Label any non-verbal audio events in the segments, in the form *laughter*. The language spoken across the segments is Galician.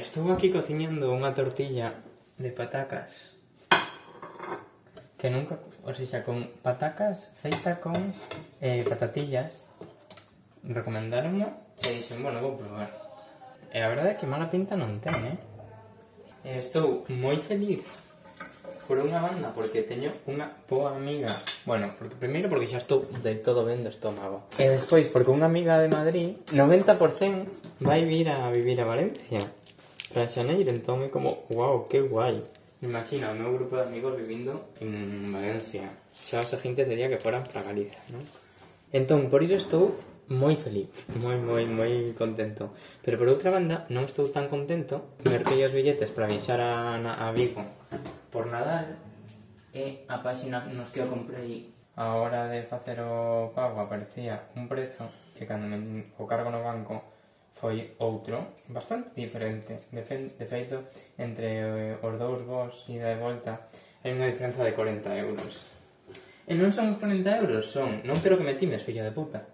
estou aquí cociñando unha tortilla de patacas que nunca, o sea, con patacas feita con eh, patatillas. Recomendaronme e dixen, bueno, vou probar e a verdade é que mala pinta non ten, eh? e estou moi feliz por unha banda porque teño unha boa amiga. Bueno, porque primeiro porque xa estou de todo ben do estómago. E despois porque unha amiga de Madrid 90% vai vir a vivir a Valencia. Rajaneira, entón é como, wow, que guai. Imagina o meu grupo de amigos vivindo en Valencia. Xa o seguinte sería que foran para Galicia, non? Entón, por iso estou moi feliz, moi, moi, moi contento. Pero por outra banda, non estou tan contento. Merquei os billetes para viaxar a, a Vigo por Nadal e a páxina nos que eu comprei a hora de facer o pago aparecía un prezo e cando me, o cargo no banco foi outro, bastante diferente. De, fe, de feito, entre eh, os dous vos ida e volta, hai unha diferenza de 40 euros. E non son 40 euros, son... Non quero que me times, filla de puta.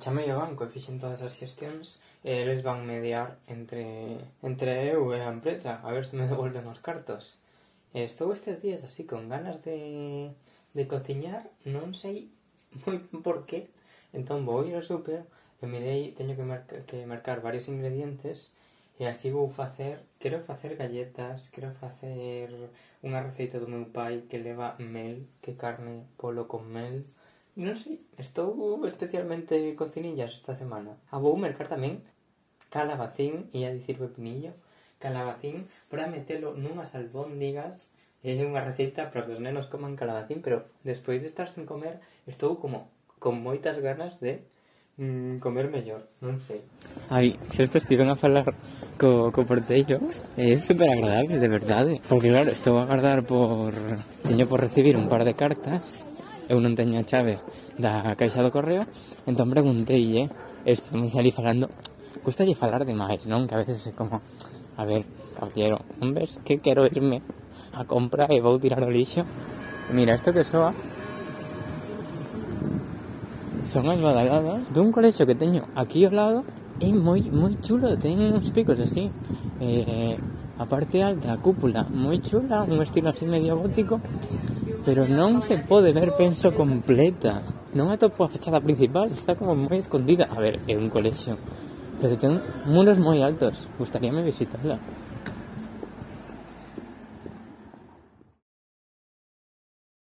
Chamei ao banco e fixen todas as xestións e eles van mediar entre, entre eu e a empresa a ver se me devolven os cartos. E estou estes días así con ganas de, de cociñar, non sei *laughs* moi por qué, Entón vou ir ao super e mirei, teño que, mar que marcar varios ingredientes e así vou facer, quero facer galletas, quero facer unha receita do meu pai que leva mel, que carne polo con mel. Non sei, estou especialmente cocinillas esta semana. A vou mercar tamén calabacín, ia dicir pepinillo, calabacín para metelo nunhas albóndigas. É unha receita para que os nenos coman calabacín, pero despois de estar sen comer estou como con moitas ganas de mm, comer mellor, non sei. Ai, se estes tiven a falar co, co porteiro, é super agradable, de verdade. Eh. Porque claro, estou a agardar por... Teño por recibir un par de cartas, eu non teño a chave da caixa do correo, entón pregunteille, este me salí falando, gustalle falar demais, non? Que a veces é como, a ver, caballero, non ves que quero irme a compra e vou tirar o lixo? Mira, isto que soa son as badaladas dun colexo que teño aquí ao lado. É moi moi chulo, ten uns picos así eh, a parte alta, cúpula moi chula, un estilo así medio gótico pero non se pode ver penso completa. Non atopo a fachada principal está como moi escondida. A ver, é un colexo pero ten muros moi altos gustaríame visitarla